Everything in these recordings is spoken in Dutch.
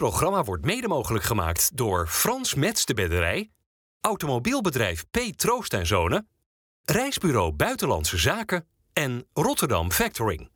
programma wordt mede mogelijk gemaakt door Frans Mets de Bedderij, automobielbedrijf P. Troost en Zonen, Reisbureau Buitenlandse Zaken en Rotterdam Factoring.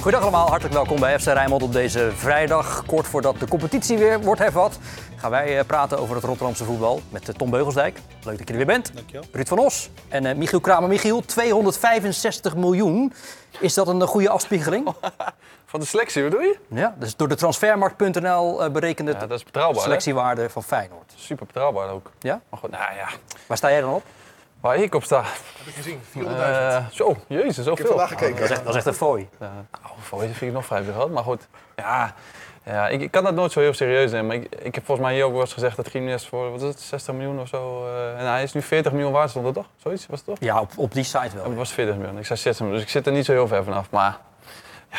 Goedendag allemaal, hartelijk welkom bij FC Rijnmond op deze vrijdag. Kort voordat de competitie weer wordt hervat, gaan wij eh, praten over het Rotterdamse voetbal met eh, Tom Beugelsdijk. Leuk dat je er weer bent. Dankjewel. Ruud van Os en eh, Michiel Kramer. Michiel, 265 miljoen. Is dat een goede afspiegeling? Van de selectie bedoel je? Ja, dus door de transfermarkt.nl berekende Ja, dat is betrouwbaar. hè? selectiewaarde van Feyenoord. Super betrouwbaar ook. Ja? Maar goed, nou ja, Waar sta jij dan op? Waar ik op sta. Heb ik gezien, 400.000. Eh, zo, jezus, ik heb zoveel. vandaag gekeken. Dat is echt, dat is echt een fooi. Nou, voor je vind ik nog vrij veel geld. Maar goed, ja, ja ik, ik kan dat nooit zo heel serieus nemen. Maar ik, ik heb volgens mij hier ook wel eens gezegd dat Gimenez voor wat is het, 60 miljoen of zo. eh, en hij is nu 40 miljoen waard, stond dat toch? Zoiets was het toch? Ja, op, op die site Ja, wel. het was 40 miljoen. Ik zei 60 miljoen. Dus ik zit er niet zo heel ver vanaf. Maar ja,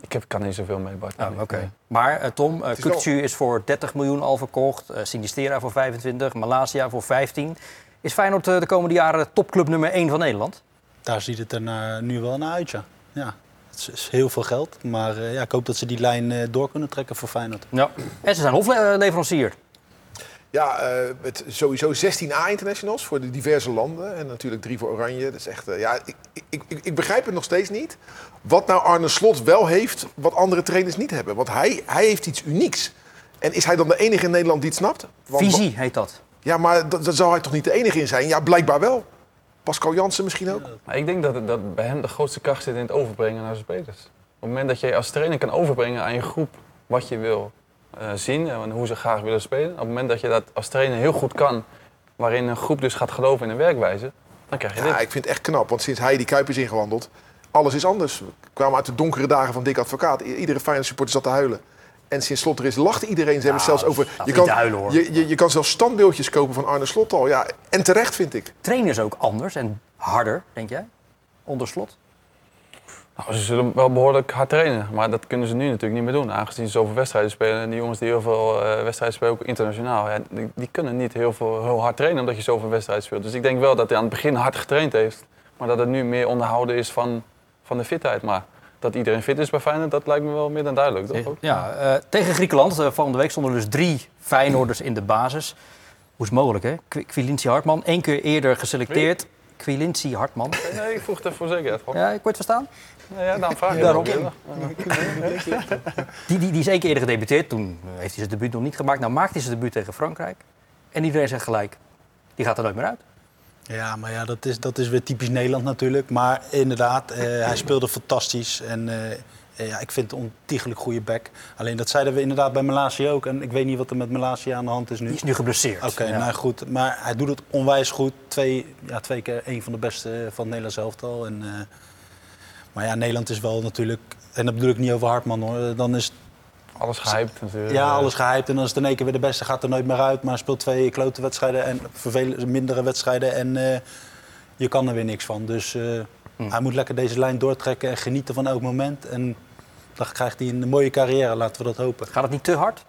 ik heb, kan er niet zoveel mee, Bart. Oh, Oké. Maar Tom, uh, is wel- Kukçu is voor 30 miljoen al verkocht. eh Sinistera voor 25, Malasia voor 15. Is Feyenoord eh, de komende jaren topclub nummer 1 van Nederland? Daar ziet het er nu wel naar uit, ja. ja. Het is, heel veel geld, maar eh, ja, ik hoop dat ze die lijn eh, door kunnen trekken voor Feyenoord. Ja. En ze zijn hofleverancier. Ja, eh, met sowieso 16 A-internationals voor de diverse landen. En natuurlijk drie voor Oranje. Dat is echt, eh, ja, ik, ik, ik, ik begrijp het nog steeds niet. Wat nou Arne Slot wel heeft, wat andere trainers niet hebben. Want hij, hij heeft iets unieks. En is hij dan de enige in Nederland die het snapt? Want- Visie heet dat. Ja, maar dat, dat zou hij toch niet de enige in zijn? Ja, blijkbaar wel. Pascal Jansen misschien ook. Maar ik denk dat, dat bij hem de grootste kracht zit in het overbrengen naar zijn spelers. Op het moment dat je als trainer kan overbrengen aan je groep wat je wil eh, zien en hoe ze graag willen spelen. Op het moment dat je dat als trainer heel goed kan, waarin een groep dus gaat geloven in een werkwijze, dan krijg je Ja, dit. ik vind het echt knap. Want sinds hij die Kuip is ingewandeld, alles is anders. We kwamen uit de donkere dagen van Dick Advocaat. Iedere Feyenoord supporter zat te huilen. En sinds Slot er is, lacht iedereen. Ze hebben het zelfs over... niet te huilen, hoor. Je, je, je kan zelfs standbeeldjes kopen van Arne Slot al. Ja, en terecht vind ik. Trainers ook anders en harder, denk jij? Onder slot. Nou, ze zullen wel behoorlijk hard trainen, maar dat kunnen ze nu natuurlijk niet meer doen. Aangezien ze zoveel wedstrijden spelen en die jongens die heel veel eh, wedstrijden spelen, ook internationaal, ja, die, die kunnen niet heel, veel, heel hard trainen omdat je zoveel wedstrijden speelt. Dus ik denk wel dat hij aan het begin hard getraind heeft, maar dat het nu meer onderhouden is van, van de fitheid. Maar dat iedereen fit is bij Feyenoord, dat lijkt me wel meer dan duidelijk, toch? Ook? Ja, eh, tegen Griekenland, eh, volgende week stonden dus drie Feyenoorders in de basis. Hoe is het mogelijk, hè? Qu- Quilinci Hartman, één keer eerder geselecteerd. Quilinci Hartman. Nee, ik vroeg het even voor zekerheid. Ja, ik word verstaan. Ja, ja, daarom vraag ik Daarom. Die, die, die is één keer eerder gedebuteerd. Toen eh, heeft hij zijn debuut nog niet gemaakt. Nou maakt hij zijn debuut tegen Frankrijk. En iedereen zegt gelijk, die gaat er nooit meer uit. Ja, maar ja, dat is, dat is weer typisch Nederland natuurlijk. Maar inderdaad, eh, hij speelde fantastisch. En eh, ja, ik vind het een ontiegelijk goede back. Alleen dat zeiden we inderdaad bij Malasia ook. En ik weet niet wat er met Malasia aan de hand is nu. Die is nu geblesseerd. Oké, Ja. nou goed. Maar hij doet het onwijs goed. Twee, ja, twee keer een van de beste van het Nederlands elftal. En, eh, maar ja, Nederland is wel natuurlijk... En dat bedoel ik niet over Hartman hoor. Dan is Alles gehyped natuurlijk. ja, alles gehyped. En dan is het in één keer weer de beste. Gaat er nooit meer uit. Maar hij speelt twee klote wedstrijden en vervelende, mindere wedstrijden. En eh, je kan er weer niks van. Dus eh, hij moet lekker deze lijn doortrekken en genieten van elk moment. En dan krijgt hij een mooie carrière, laten we dat hopen. Gaat het niet te hard?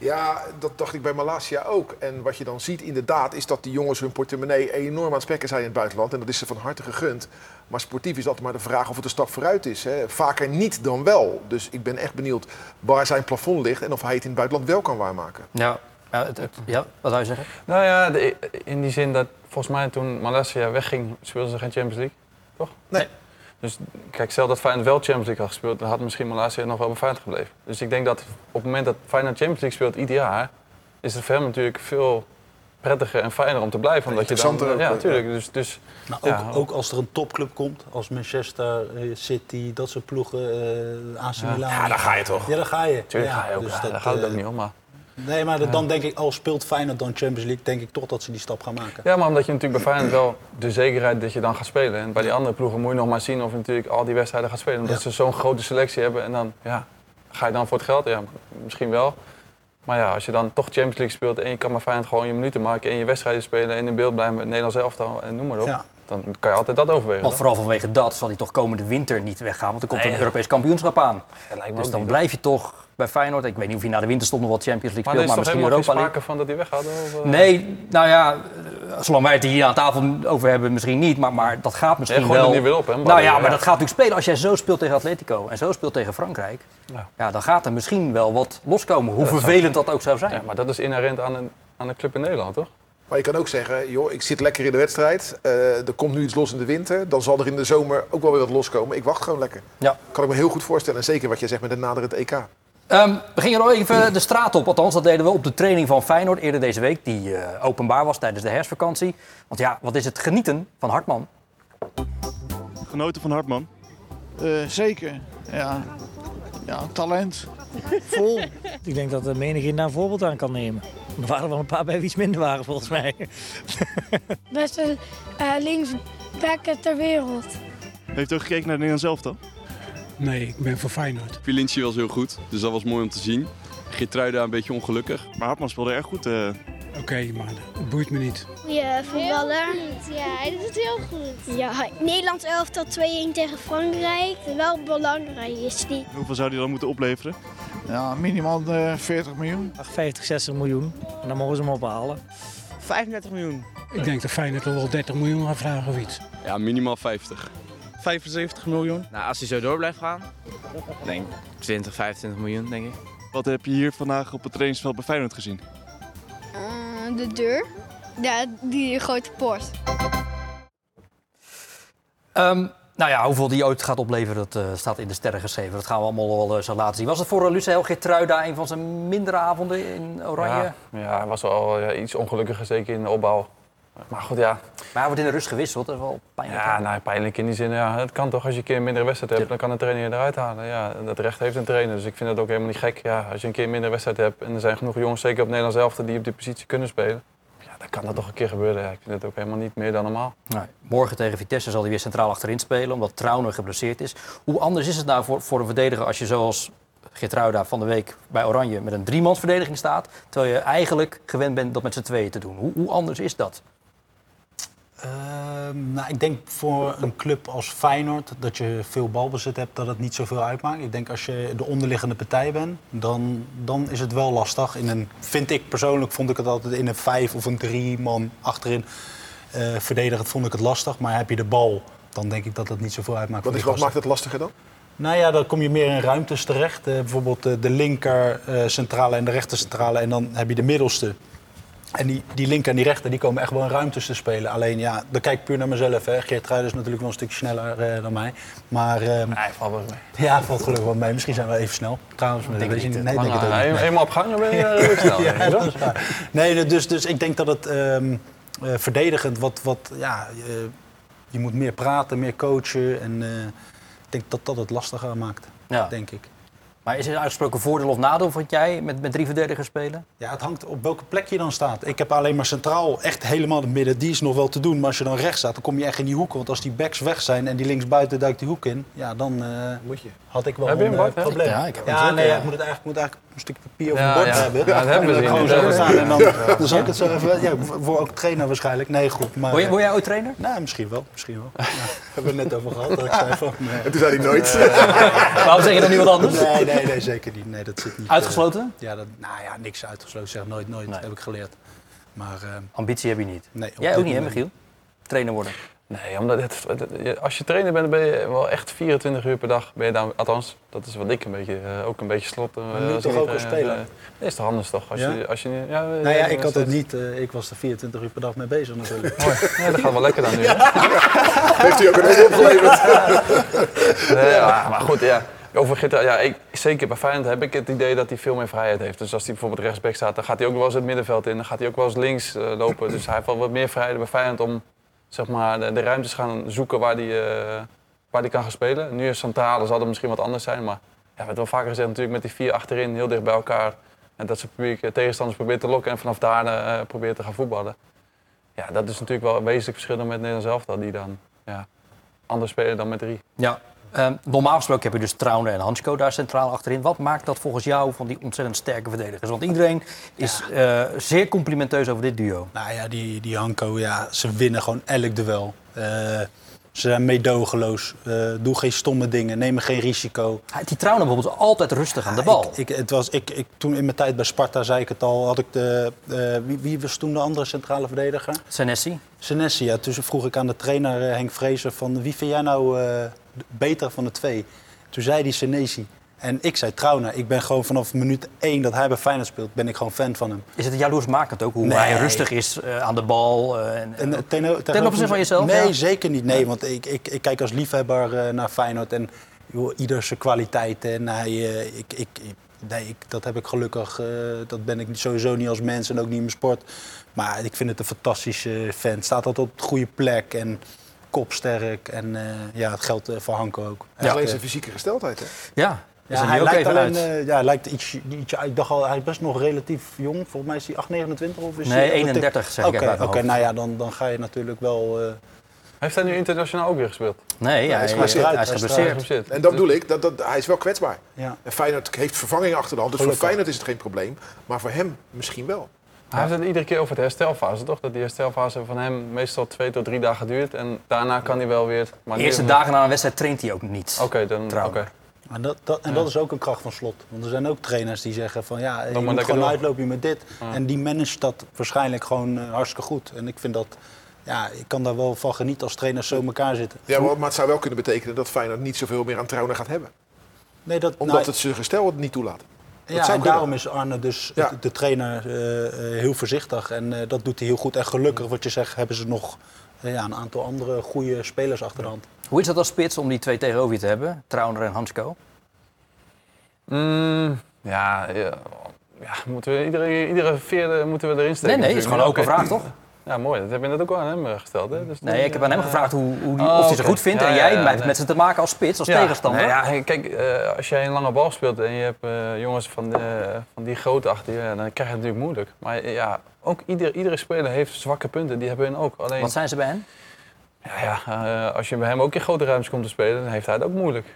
Ja, dat dacht ik bij Malasia ook. En wat je dan ziet inderdaad is dat die jongens hun portemonnee enorm aan het spekken zijn in het buitenland. En dat is ze van harte gegund. Maar sportief is altijd maar de vraag of het een stap vooruit is. Hè. Vaker niet dan wel. Dus ik ben echt benieuwd waar zijn plafond ligt en of hij het in het buitenland wel kan waarmaken. Ja. Ja, het- het- ja wat zou je zeggen? Nou ja, de- in die zin dat volgens mij toen Malasia wegging, speelden ze geen Champions League, toch? Nee. Dus kijk, stel dat Feyenoord wel Champions League had gespeeld, dan had misschien Malasia nog wel bij Feyenoord gebleven. Dus ik denk dat op het moment dat Feyenoord Champions League speelt ieder jaar, is het voor hem natuurlijk veel prettiger en fijner om te blijven. Omdat je dan, Interessanter ja, ook, natuurlijk. Dus, dus Nou, ook, Ja. ook als er een topclub komt, als Manchester eh, City, dat soort ploegen, eh AC Ja. Milan. Ja, daar ga je toch? Ja, daar ga je. natuurlijk Ja, ga je ook, dus ja, dat, daar gaat het ook eh, niet om. Maar. Nee, maar dan denk ik, al speelt Feyenoord dan Champions League, denk ik toch dat ze die stap gaan maken. Ja, maar omdat je natuurlijk bij Feyenoord wel de zekerheid dat je dan gaat spelen. En bij die andere ploegen moet je nog maar zien of je natuurlijk al die wedstrijden gaat spelen. Omdat ze zo'n grote selectie hebben. En dan ja, ga je dan voor het geld? Ja, misschien wel. Maar ja, als je dan toch Champions League speelt en je kan maar Feyenoord gewoon je minuten maken en je wedstrijden spelen en in beeld blijven met het Nederlands elftal en noem maar op. Ja. Dan kan je altijd dat overwegen. Want vooral vanwege dat zal hij toch komende winter niet weggaan. Want er komt Nee, een. Europees kampioenschap aan. Dat lijkt me Dus dan blijf je toch bij Feyenoord. Ik weet niet of hij na de winterstop nog wel Champions League Maar er speelt, is maar toch misschien Europa League. sprake van dat hij weggaat? Of, eh? Nee, nou ja, eh, zolang wij het hier aan tafel over hebben, misschien niet. Maar, maar dat gaat misschien gooit wel. er weer op, hè, nou ja, maar ja. dat gaat natuurlijk spelen als jij zo speelt tegen Atletico en zo speelt tegen Frankrijk. Ja. Ja, dan gaat er misschien wel wat loskomen. Hoe vervelend dat ook zou zijn. Ja, maar dat is inherent aan een, aan een club in Nederland, toch? Maar je kan ook zeggen, joh, ik zit lekker in de wedstrijd. eh, er komt nu iets los in de winter. Dan zal er in de zomer ook wel weer wat loskomen. Ik wacht gewoon lekker. Ja. Kan ik me heel goed voorstellen. En zeker wat jij zegt met het naderend EK. Ehm, we gingen nog even de straat op. Althans, dat deden we op de training van Feyenoord eerder deze week. Die eh, openbaar was tijdens de herfstvakantie. Want ja, wat is het genieten van Hartman? Genoten van Hartman. Eh, zeker, ja. Ja, talent. Vol. Ik denk dat de menigeen daar een voorbeeld aan kan nemen. Er waren er wel een paar bij wie iets minder waren volgens mij. Beste uh, linksback ter wereld. Heeft u ook gekeken naar het Nederlands elftal? Nee, ik ben voor Feyenoord. Filinci was heel goed, dus dat was mooi om te zien. Geertruida een beetje ongelukkig. Maar Hartman speelde erg goed. eh. Oké, maar het boeit me niet. Ja, voetballer. Ja, hij doet het heel goed. Ja, Nederland elftal 2-1 tegen Frankrijk. Wel belangrijk is die. Hoeveel zou die dan moeten opleveren? Ja, minimaal eh, 40 miljoen. 50, 60 miljoen. En dan mogen ze hem ophalen. 35 miljoen. Ik denk dat Feyenoord wel 30 miljoen gaat vragen of iets. Ja, minimaal 50. 75 miljoen. Nou, als hij zo door blijft gaan, denk 20, 25 miljoen, denk ik. Wat heb je hier vandaag op het trainingsveld bij Feyenoord gezien? De deur. Ja, die grote poort. Um, nou ja, hoeveel die ooit gaat opleveren, dat uh, staat in de sterren geschreven. Dat gaan we allemaal wel uh, zo laten zien. Was het voor uh, Lucel Geertruida een van zijn mindere avonden in Oranje? Ja, ja hij was wel ja, iets ongelukkiger, zeker in de opbouw. Maar goed, ja. Maar hij wordt in de rust gewisseld, dat is wel pijnlijk. Ja, nou, pijnlijk in die zin. Ja, het kan toch, als je een keer een mindere wedstrijd hebt, dan kan de trainer je eruit halen. Ja, dat recht heeft een trainer, dus ik vind dat ook helemaal niet gek. Ja, als je een keer een mindere wedstrijd hebt en er zijn genoeg jongens, zeker op Nederlands elftal, die op die positie kunnen spelen. Ja, dan kan dat toch een keer gebeuren. Ja, ik vind het ook helemaal niet meer dan normaal. Nee. Morgen tegen Vitesse zal hij weer centraal achterin spelen, omdat Trauner geblesseerd is. Hoe anders is het nou voor, voor een verdediger als je zoals Geertruida van de week bij Oranje met een driemansverdediging staat, terwijl je eigenlijk gewend bent dat met z'n tweeën te doen? Hoe, hoe anders is dat? Uh, nou, ik denk voor een club als Feyenoord dat je veel balbezit hebt, dat het niet zoveel uitmaakt. Ik denk als je de onderliggende partij bent, dan, dan is het wel lastig. In een, vind ik persoonlijk, vond ik het altijd in een vijf of een drie man achterin uh, verdedigend vond ik het lastig. Maar heb je de bal, dan denk ik dat het niet zoveel uitmaakt. Wat, is, wat maakt het lastiger dan? Nou ja, dan kom je meer in ruimtes terecht. Uh, bijvoorbeeld uh, de linker centrale en de rechter centrale. En dan heb je de middelste. En die, die linker en die rechter die komen echt wel in ruimtes te spelen. Alleen ja, dan kijk ik puur naar mezelf. Hè. Geert Ruijden is natuurlijk wel een stukje sneller uh, dan mij. Maar, um, nee, valt wel mee. Ja, valt gelukkig wel mee. Misschien zijn we even snel. Trouwens, denk weet niet, nee, denk ik ook nee, niet. Eenmaal op gang ben je heel snel. ja, dat is waar. Nee, dus, dus ik denk dat het um, uh, verdedigend wat... wat ja, uh, je moet meer praten, meer coachen. En ik denk dat dat het lastiger maakt, ja. denk ik. Maar is er een uitgesproken voordeel of nadeel, vind jij, met, met drie verdedigers spelen? Ja, het hangt op welke plek je dan staat. Ik heb alleen maar centraal, echt helemaal in het midden. Die is nog wel te doen, maar als je dan rechts staat, dan kom je echt in die hoeken. Want als die backs weg zijn en die linksbuiten duikt die hoek in, ja, dan uh, Moet je. had ik wel heb je een, een bord, uh, probleem. Ja, ik heb ja, een nee, ja, ik moet het eigenlijk, moet eigenlijk een stukje papier over Ja, een bord ja. hebben. Ja, dat hebben en we gewoon Dat zo staan. En dan, dan zal ik het zo even... Ja, voor ook trainer waarschijnlijk. Nee, goed. Maar, Word, word jij ooit trainer? Nou, misschien wel. Misschien wel. Ja, hebben we het net over gehad. Dat ik zei van, nee. En toen zei hij nooit. Waarom zeg je dan nu wat anders? Nee, nee, nee, zeker niet. Nee, dat zit niet. Uitgesloten? Uh, ja, dat, nou ja, niks uitgesloten. Zeg nooit, nooit. Nee. Heb ik geleerd. Maar, uh, Ambitie heb je niet. Nee, Jij ook niet, hè, Michiel? Trainer worden. Nee, omdat het, het, als je trainer bent, dan ben je wel echt 24 uur per dag. Ben je daar, althans, dat is wat ik een beetje, uh, ook een beetje slot. Uh, maar nu toch ook als speler? Uh, is toch anders toch? Als ja? je, als je, ja, nou ja, ik had het niet. Uh, ik was er 24 uur per dag mee bezig natuurlijk. Mooi. Ja, dat gaat wel lekker dan nu. Ja. Heeft hij ook een hoop opgeleverd. nee, ja, maar goed, ja. Over Gitter, ja, ik, zeker bij Feyenoord heb ik het idee dat hij veel meer vrijheid heeft. Dus als hij bijvoorbeeld rechtsback staat, dan gaat hij ook wel eens het middenveld in. Dan gaat hij ook wel eens links uh, lopen. Dus hij heeft wel wat meer vrijheid bij Feyenoord om zeg maar, de, de ruimtes gaan zoeken waar hij, uh, waar hij kan gaan spelen. Nu is centrale zal het misschien wat anders zijn. Maar ja, hebben wel vaker gezegd natuurlijk met die vier achterin heel dicht bij elkaar. En dat ze publiek, tegenstanders proberen te lokken en vanaf daar uh, proberen te gaan voetballen. Ja, dat is natuurlijk wel een wezenlijk verschil met Nederland zelf. Dat die dan ja, anders spelen dan met drie. Ja, Ehm, normaal gesproken heb je dus Trauner en Hansko daar centraal achterin. Wat maakt dat volgens jou van die ontzettend sterke verdedigers? Want iedereen is eh, zeer complimenteus over dit duo. Nou ja, die, die Hanko, ja, ze winnen gewoon elk duel. Eh, ze zijn meedogenloos. Eh, doe geen stomme dingen, nemen geen risico. Die Trauner bijvoorbeeld altijd rustig aan de bal. Ik, ik, het was, ik, ik, toen in mijn tijd bij Sparta, zei ik het al, had ik de... wie, wie was toen de andere centrale verdediger? Senesi. Senesi, ja. Toen vroeg ik aan de trainer Henk Vrezer van wie vind jij nou beter van de twee? Toen zei hij Senesi. En ik zei Trauner. Ik ben gewoon vanaf minuut één dat hij bij Feyenoord speelt, ben ik gewoon fan van hem. Is het jaloersmakend ook, hoe Nee. hij rustig is eh, aan de bal? eh, en, En, eh, ten, opzichte van jezelf? Nee, ja? zeker niet. Nee, want ik, ik, ik kijk als liefhebber naar Feyenoord en joh, ieder zijn kwaliteiten. En hij, ik, ik, nee, ik, dat heb ik gelukkig. dat ben ik sowieso niet als mens en ook niet in mijn sport. Maar ik vind het een fantastische fan. Staat altijd op de goede plek en kopsterk. En eh, ja, het geldt eh, voor Hanko ook. Ja, alleen Echt, zijn eh, fysieke gesteldheid. Hè? Ja, ja, hij ook lijkt even alleen, uit. eh, ja, hij lijkt iets, ietsje, ik dacht al, hij is best nog relatief jong. Volgens mij is hij 8, 29 of is Nee, hij- 31 zeg ik Oké, hoofd. nou ja, dan, dan ga je natuurlijk wel... eh, Heeft hij nu internationaal ook weer gespeeld? Nee, hij hij, is geblesseerd. hij is Hij is geblesseerd. En dat bedoel ik, dat, dat, hij is wel kwetsbaar. ja. En Feyenoord heeft vervanging achter de hand. Dus Gelukkig. voor Feyenoord is het geen probleem. Maar voor hem misschien wel. Hij heeft het iedere keer over de herstelfase, toch? Dat die herstelfase van hem meestal twee tot drie dagen duurt. En daarna kan hij wel weer... Maar De eerste dagen na een wedstrijd traint hij ook niet. Oké, dan... Oké. En, dat, dat, en dat is ook een kracht van slot. Want er zijn ook trainers die zeggen van ja, je moet gewoon uitlopen met dit. Ja. En die managt dat waarschijnlijk gewoon eh, hartstikke goed. En ik vind dat, ja, ik kan daar wel van genieten als trainers zo in elkaar zitten. Ja, maar, het zou wel kunnen betekenen dat Feyenoord niet zoveel meer aan Trauner gaat hebben. Nee, dat, Omdat nou, het zijn gestel het niet toelaat. Ja, en daarom is Arne dus Ja. de, de trainer eh, eh, heel voorzichtig. En eh, dat doet hij heel goed. En gelukkig, wat je zegt, hebben ze nog ja, een aantal andere goede spelers achter de hand. Hoe is dat als spits om die twee tegenover je te hebben? Trauner en Hansko? Mm, ja, ja, ja, moeten we iedere, iedere vierde moeten we erin steken. Nee, nee, het is gewoon een open vraag, toch? Ja, mooi. Dat heb je net ook al aan hem eh, gesteld. Hè? Dus Nee, ik heb aan hem eh, gevraagd hoe, hoe die, Oh, of hij ze goed vindt. En jij hebt nee. met ze te maken als spits, als tegenstander. nou ja, kijk, eh, als jij een lange bal speelt en je hebt jongens van, de, van die grootte achter je, dan krijg je het natuurlijk moeilijk. Maar ja, ook ieder, iedere speler heeft zwakke punten, die hebben hun ook. Alleen, Wat zijn ze bij hen? ja, ja, als je bij hem ook in grote ruimtes komt te spelen, dan heeft hij het ook moeilijk.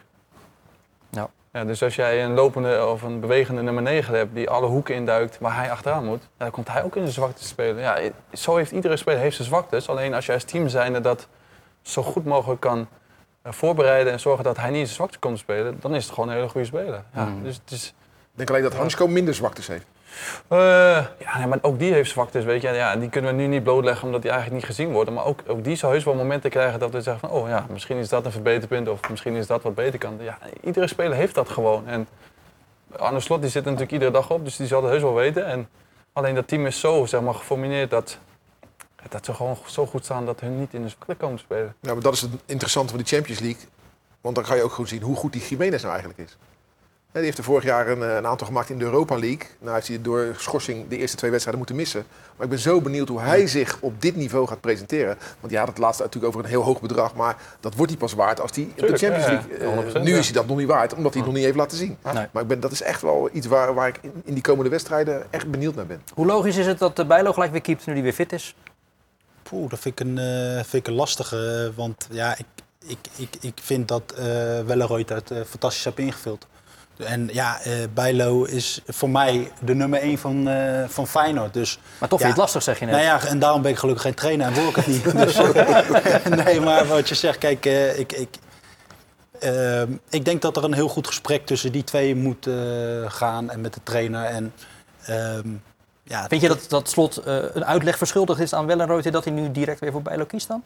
Ja. Ja, dus als jij een lopende of een bewegende nummer 9 hebt die alle hoeken induikt waar hij achteraan moet, dan komt hij ook in de zwakte te spelen. Ja, zo heeft iedere speler heeft zijn zwaktes. Alleen als je als team zijnde dat zo goed mogelijk kan eh, voorbereiden en zorgen dat hij niet in zijn zwakte komt spelen, dan is het gewoon een hele goede speler. Ja, Mm. dus het is, Ik denk alleen dat Hansko minder zwaktes heeft. Eh, ja, maar ook die heeft zwaktes, weet je. Ja, die kunnen we nu niet blootleggen omdat die eigenlijk niet gezien worden. Maar ook, ook die zou heus wel momenten krijgen dat we zeggen van... oh ja, misschien is dat een verbeterpunt of misschien is dat wat beter kan. Ja, iedere speler heeft dat gewoon. En Arne Slot die zit natuurlijk iedere dag op, dus die zal het heus wel weten. En alleen dat team is zo zeg maar, geformuleerd dat, dat ze gewoon zo goed staan dat hun niet in de zwakte komen spelen. Ja, maar dat is het interessante van die Champions League. Want dan ga je ook goed zien hoe goed die Jiménez nou eigenlijk is. Die heeft er vorig jaar een, eh, een aantal gemaakt in de Europa League. Nou heeft hij door schorsing de eerste twee wedstrijden moeten missen. Maar ik ben zo benieuwd hoe hij zich op dit niveau gaat presenteren. Want ja, dat laatste natuurlijk over een heel hoog bedrag. Maar dat wordt hij pas waard als hij op de Champions ja, ja. League... eh, 100%, nu is hij dat nog niet waard, omdat hij het nog niet heeft laten zien. Nee. Maar ik ben, dat is echt wel iets waar, waar ik in, in die komende wedstrijden echt benieuwd naar ben. Hoe logisch is het dat de Bijlo gelijk weer keept nu hij weer fit is? Poeh, dat vind ik een, eh, vind ik een lastige. Want ja, ik, ik, ik, ik vind dat eh Welleroyd het fantastisch heb ingevuld. En ja, eh Bijlo is voor mij de nummer 1 van, eh, van Feyenoord. Dus, Maar toch ja, vind je het lastig, zeg je net. Nou ja, en daarom ben ik gelukkig geen trainer en word ik het niet. Dus, nee, maar wat je zegt, kijk, eh, ik, ik, ik denk dat er een heel goed gesprek tussen die twee moet eh, gaan en met de trainer. En, ehm, ja, Vind je dat, dat slot eh, een uitleg verschuldigd is aan Wellenrooy dat hij nu direct weer voor Bijlo kiest dan?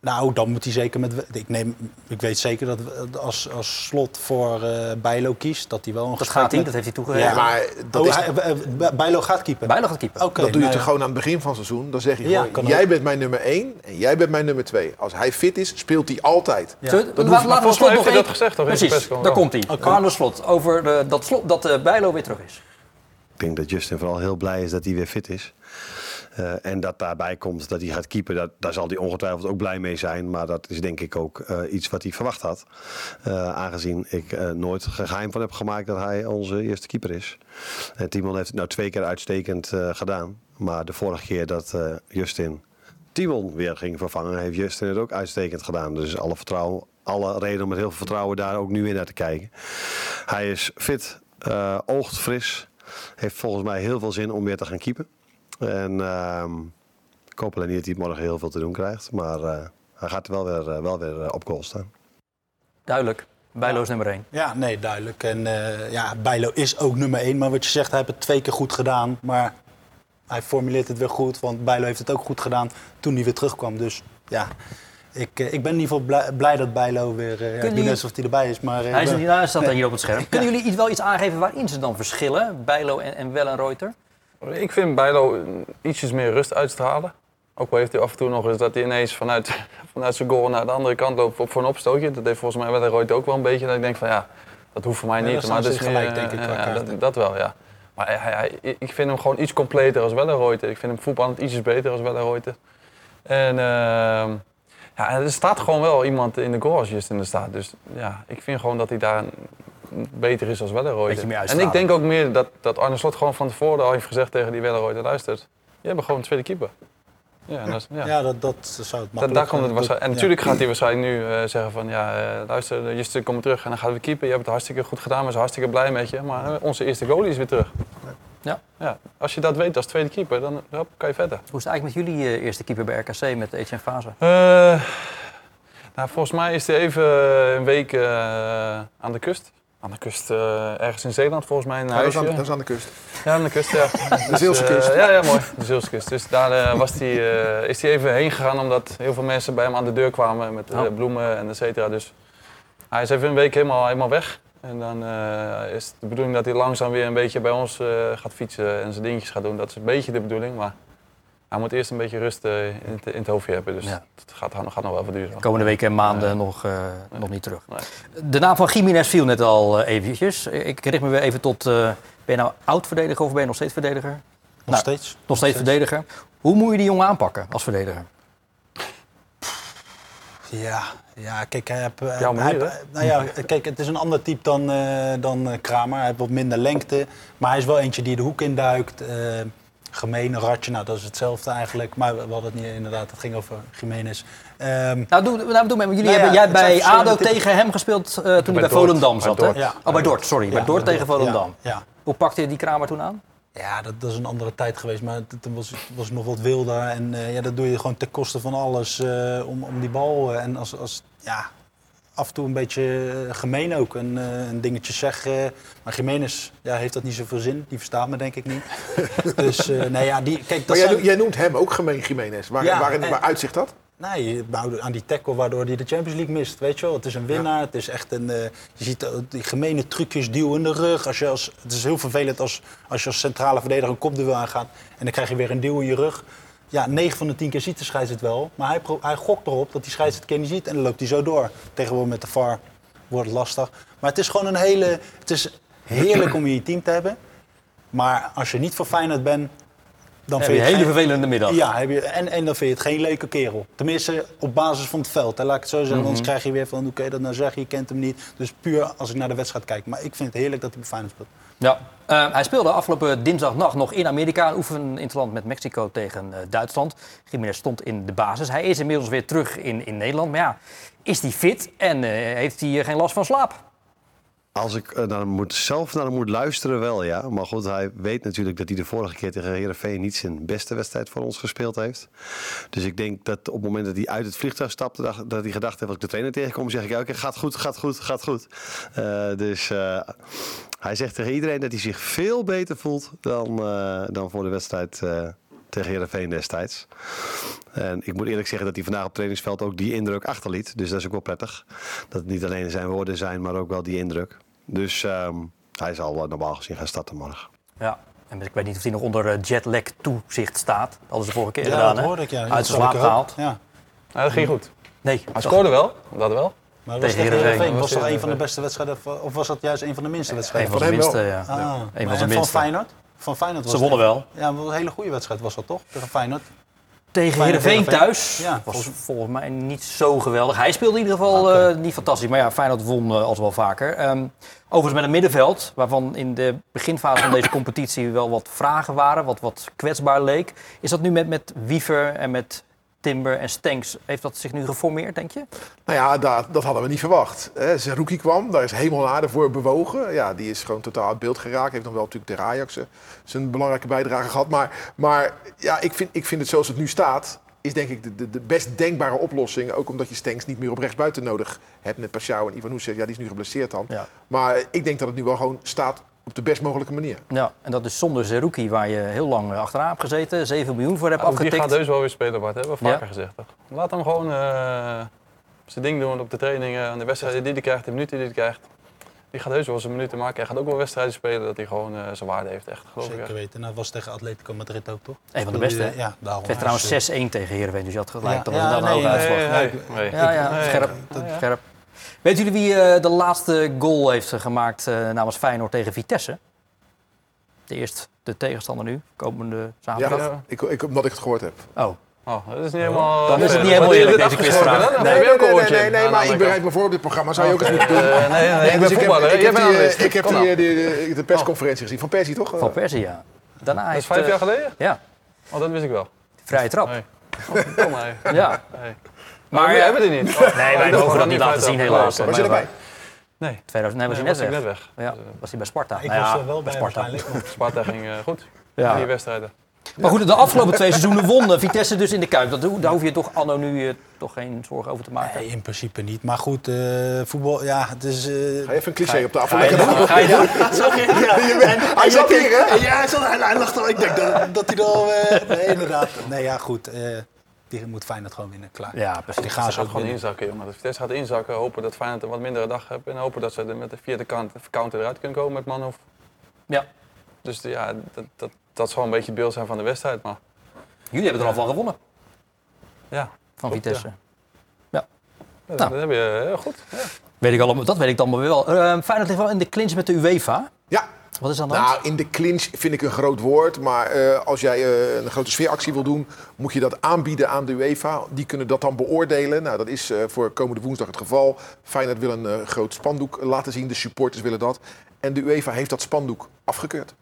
Nou, dan moet hij zeker met. Ik, neem, ik weet zeker dat als, als slot voor eh Bijlo kiest, dat hij wel een Dat gesprek gaat hij, met- dat heeft hij toegegeven. Ja, maar dat Oh, is, hij- eh, eh, Bijlo gaat keeper. Bijlo gaat keeper. Oké, dat doe je nou toch gewoon aan het begin van het seizoen. Dan zeg je Ja, gewoon, jij ook. bent mijn nummer 1 en jij bent mijn nummer 2. Als hij fit is, speelt hij altijd. Ja. Laten we volgens slot nog dat gezegd, toch, in zijn Precies, persconferentie? daar komt hij. Arne Slot, over de, dat, slot, dat eh, Bijlo weer terug is. Ik denk dat Justin vooral heel blij is dat hij weer fit is. Eh, en dat daarbij komt dat hij gaat keeper, daar zal hij ongetwijfeld ook blij mee zijn. Maar dat is denk ik ook eh, iets wat hij verwacht had. Eh, aangezien ik nooit geheim van heb gemaakt dat hij onze eerste keeper is. En Timon heeft het nou twee keer uitstekend gedaan. Maar de vorige keer dat Justin Timon weer ging vervangen, heeft Justin het ook uitstekend gedaan. Dus alle vertrouwen alle reden om met heel veel vertrouwen daar ook nu weer naar te kijken. Hij is fit, oogt fris. Heeft volgens mij heel veel zin om weer te gaan keepen. En ehm, ik hoop alleen niet dat hij morgen heel veel te doen krijgt. Maar eh, hij gaat wel weer, eh, wel weer eh, op goal staan. Duidelijk. Bijlo is nummer 1. Ja, nee, duidelijk. En eh, ja, Bijlo is ook nummer één. Maar wat je zegt, hij heeft het twee keer goed gedaan. Maar hij formuleert het weer goed. Want Bijlo heeft het ook goed gedaan toen hij weer terugkwam. Dus ja, ik, ik ben in ieder geval blij, blij dat Bijlo weer... eh, ja, ik weet niet of hij erbij is, maar... Hij is hij staat Nee. hier op het scherm. Kunnen jullie iets, wel iets aangeven waarin ze dan verschillen, Bijlo en, en Wellenreuter? Ik vind Bijlo ietsjes meer rust uitstralen. Ook al heeft hij af en toe nog eens dat hij ineens vanuit, vanuit zijn goal naar de andere kant loopt op voor een opstootje. Dat heeft volgens mij Wellenreuter ook wel een beetje. Dat ik denk van ja, dat hoeft voor mij niet. maar dat is gelijk, meer, denk ik, ja, dat, dat wel, ja. Maar hij, hij- ik vind hem gewoon iets completer als Wellenreuter. Ik vind hem voetballend ietsjes beter als Wellenreuter. En ehm, ja, er staat gewoon wel iemand in de goal als Justin er staat. Dus ja, ik vind gewoon dat hij daar beter is als meer En ik denk ook meer dat, dat Arne Slot gewoon van tevoren al heeft gezegd tegen die Wellenreuter, luistert, je hebt gewoon een tweede keeper. Ja, en dat, ja. Ja, dat, dat zou het Da- makkelijk... daar komt het eh, waarschijnlijk. En ja. natuurlijk gaat hij waarschijnlijk nu eh, zeggen van ja, eh, luister, Justin komt terug en dan gaat we keeper. Je hebt het hartstikke goed gedaan, we zijn hartstikke blij met je. Maar eh, onze eerste goalie is weer terug. Ja. ja. Als je dat weet als tweede keeper, dan hop, kan je verder. Hoe is het eigenlijk met jullie eh, eerste keeper bij RKC met Etienne Fase? Eh, nou, volgens mij is hij even een week eh, aan de kust. Aan de kust, eh, ergens in Zeeland volgens mij. Een Ja, dat, is aan, dat is aan de kust. Ja, aan de kust, ja. De Zeelse Dus, eh, kust. ja, ja, mooi. De Zeelse kust. Dus daar eh, was die, eh, is hij even heen gegaan omdat heel veel mensen bij hem aan de deur kwamen met eh, Oh. bloemen en et cetera. Dus hij is even een week helemaal, helemaal weg. En dan eh, is het de bedoeling dat hij langzaam weer een beetje bij ons eh, gaat fietsen en zijn dingetjes gaat doen. Dat is een beetje de bedoeling, maar hij moet eerst een beetje rust eh, in, het, in het hoofdje hebben. Dus Ja. het gaat, gaat nog wel even duren. Komende weken en maanden Ja. nog, eh, nog niet terug. Nee. De naam van Jiménez viel net al eh, eventjes. Ik richt me weer even tot... eh, ben je nou oud-verdediger of ben je nog steeds verdediger? Nog Nou, steeds. Nog steeds verdediger. Hoe moet je die jongen aanpakken als verdediger? Ja, ja kijk, hij heeft... hij- Jouw manier, hij- nou ja, kijk, het is een ander type dan, eh, dan eh, Kramer. Hij heeft wat minder lengte. Maar hij is wel eentje die de hoek induikt. eh gemeen, ratje, nou dat is hetzelfde eigenlijk. Maar we hadden het niet inderdaad, het ging over Jiménez. Ehm, Nou, doe, nou, doe maar. Jullie Nou ja, hebben, jij bij ADO tegen hem gespeeld eh, toen hij bij Dort. Volendam Bij zat. Ja. Oh, bij Dort, sorry. bij Dort bij tegen Volendam. Ja, ja. Hoe pakte je die Kramer toen aan? Ja, dat, dat is een andere tijd geweest, maar het- toen was, was het nog wat wilder. En eh, ja, dat doe je gewoon ten koste van alles eh, om, om die bal. en als, als, ja, af en toe een beetje eh, gemeen ook, een, eh, een dingetje zeggen. maar Jiménez ja, heeft dat niet zoveel zin, die verstaat me denk ik niet. dus eh, nee, ja, die, kijk, dat Maar jij, zijn- noemt- jij noemt hem ook gemeen Jiménez. Waar, Ja, waarin, en- waar uitzicht dat? Nee, nou, aan die tackle waardoor hij de Champions League mist. Weet je wel, het is een winnaar. Het is echt een. je ziet die gemene trucjes, duw in de rug. Als je als, het is heel vervelend als, als je als centrale verdediger een kopduel aangaat. En dan krijg je weer een duw in je rug. Ja, 9 van de 10 keer ziet de scheids het wel. Maar hij, hij gokt erop dat die scheids het keer niet ziet. En dan loopt hij zo door. Tegenwoordig met de VAR wordt het lastig. Maar het is gewoon een hele. Het is heerlijk om je team te hebben. Maar als je niet voor Feyenoord bent. Dan Heb vind je een hele geen- vervelende middag. ja, heb je, en, en dan vind je het geen leuke kerel. Tenminste, op basis van het veld. Hè. Laat ik het zo zeggen, Mhm. anders krijg je weer van... hoe kun je dat nou zeggen, je kent hem niet. Dus puur als ik naar de wedstrijd kijk. Maar ik vind het heerlijk dat hij bij Feyenoord speelt. Ja. Eh, hij speelde afgelopen dinsdagnacht nog in Amerika. Een oefen in het land met Mexico tegen eh, Duitsland. Jiménez stond in de basis. Hij is inmiddels weer terug in, in Nederland. Maar ja, is hij fit en eh, heeft hij geen last van slaap? Als ik eh, naar moet, zelf naar hem moet luisteren, wel ja. Maar goed, hij weet natuurlijk dat hij de vorige keer tegen Herenveen niet zijn beste wedstrijd voor ons gespeeld heeft. Dus ik denk dat op het moment dat hij uit het vliegtuig stapte, dat hij gedacht heeft: als ik de trainer tegenkom, zeg ik elke keer: gaat goed, gaat goed, gaat goed. Eh, dus eh, hij zegt tegen iedereen dat hij zich veel beter voelt dan, dan voor de wedstrijd. tegen Heerenveen destijds. En ik moet eerlijk zeggen dat hij vandaag op trainingsveld ook die indruk achterliet. Dus dat is ook wel prettig. Dat het niet alleen zijn woorden zijn, maar ook wel die indruk. Dus ehm, hij zal eh, normaal gezien gaan starten morgen. Ja. En ik weet niet of hij nog onder eh, jetlag toezicht staat. Dat hadden ze de vorige keer Ja, gedaan. dat hè? hoorde ik, ja. Uit Dat zijn zag slaap gehaald. Ja. Ja, dat ging goed. Nee, Hij scoorde wel, dat wel. Maar was Tegen Heerenveen. Heerenveen was hij- een van de beste wedstrijden? van- Of was dat juist een van de minste Een wedstrijden? van Van de minste, ja. Ah, Een van de van minste. Feyenoord? Van Feyenoord was Ze wonnen wel. Ja, een hele goede wedstrijd was dat toch? Tegen Feyenoord. Tegen Heerenveen thuis Ja, was volgens- mij niet zo geweldig. Hij speelde in ieder geval eh, niet fantastisch. Maar ja, Feyenoord won eh, als wel vaker. Ehm, overigens met een middenveld, waarvan in de beginfase van deze competitie wel wat vragen waren. Wat, wat kwetsbaar leek. Is dat nu met, met Wiever en met Timber en Stenks. Heeft dat zich nu geformeerd, denk je? Nou ja, dat, dat hadden we niet verwacht. Hè. Zerouki kwam, daar is hemel en aarde voor bewogen. Ja, die is gewoon totaal uit beeld geraakt. Heeft nog wel natuurlijk tegen Ajax eh, zijn belangrijke bijdrage gehad. Maar, maar ja, ik vind, ik vind het zoals het nu staat, is denk ik de, de, de best denkbare oplossing. Ook omdat je Stenks niet meer op rechtsbuiten nodig hebt met Pashao en Ivan zegt, ja, die is nu geblesseerd dan. Ja. Maar ik denk dat het nu wel gewoon staat op de best mogelijke manier. Ja, en dat is zonder Zerouki, waar je heel lang eh, achteraan hebt gezeten. 7 miljoen voor hebt Ja, die afgetikt. gaat heus wel weer spelen, Bart. Hebben we vaker Ja. gezegd. Toch? Laat hem gewoon eh, zijn ding doen op de trainingen, aan de wedstrijden die hij krijgt, de minuten die hij krijgt. Die gaat heus wel zijn minuten maken. Hij gaat ook wel wedstrijden spelen dat hij gewoon eh, zijn waarde heeft, echt. Geloof ik Zeker weten. Nou, dat was tegen Atletico Madrid ook, toch? Een van de beste. hè? Ja, daarom. Het werd trouwens 6-1 tegen Heerenveen, dus je had gelijk Ja, dat ja, dan nee, een nee, nee, nee. Ja, ja, Nee, scherp. nee. scherp. Weten jullie wie eh, de laatste goal heeft eh, gemaakt eh, namens Feyenoord tegen Vitesse? De eerste, de tegenstander nu, komende zaterdag. Ja, ik, ik, omdat ik het gehoord heb. Oh, Oh, dat is niet helemaal... Dan is het niet helemaal eerlijk, deze? Of Nee, nee, nee, nee, nee, maar ik bereid me voor op dit programma. Zou je ook eens moeten doen. Eh, nee, nee, ik ben dus voetballer. Ik heb, eh, nou. eh, de persconferentie gezien van Persie, toch? van Persie, ja. Daarna Dat is vijf eh, jaar geleden? Ja, Oh, dat wist ik wel. vrije trap. Nee. Oh, Kom maar. Ja. Maar, Maar we eh, hebben die niet. Nee, wij Oh, mogen dat niet laten zien helaas. Was je erbij? Nee. 2000, nee, was hij net was ik weg. net weg. Ja, was hij bij Sparta. Ik Nou was ja, er wel bij Sparta. Sparta ging eh, goed. Ja. Die wedstrijden. Maar goed, de afgelopen twee seizoenen won eh, Vitesse dus in de Kuip. Dat, daar hoef je toch anno nu eh, toch geen zorgen over te maken. Nee, in principe niet. Maar goed, eh, voetbal, ja, het is... eh, Ga je even een cliché op tafel Ga je leggen? doen? Ga je. Hij zat hier, hè? Ja, hij, zat, hij, hij lacht al. Ik denk dat, dat hij er al... eh, nee, inderdaad. Nee, ja, goed. Eh, die moet Feyenoord gewoon winnen. Klaar. Ja, Die precies. gaan Ze gewoon winnen. inzakken, jongen. De Vitesse gaat inzakken. Hopen dat Feyenoord een wat mindere dag heeft. En hopen dat ze er met de vierde kant, counter eruit kunnen komen met Manhoef. Ja. Dus ja, dat, dat, dat zal een beetje het beeld zijn van de wedstrijd. Maar Jullie hebben er al van gewonnen, ja, van Klopt, Vitesse. ja, Nou. dat heb je heel goed. Ja. Weet ik allemaal, dat weet ik dan maar wel. Eh Feyenoord ligt wel in de clinch met de UEFA. Ja, Wat is dan dat? Nou, in de clinch vind ik een groot woord. Maar eh, als jij eh, een grote sfeeractie wil doen, moet je dat aanbieden aan de UEFA. Die kunnen dat dan beoordelen. Nou, dat is eh, voor komende woensdag het geval. Feyenoord wil een groot spandoek laten zien. De supporters willen dat. En de UEFA heeft dat spandoek afgekeurd.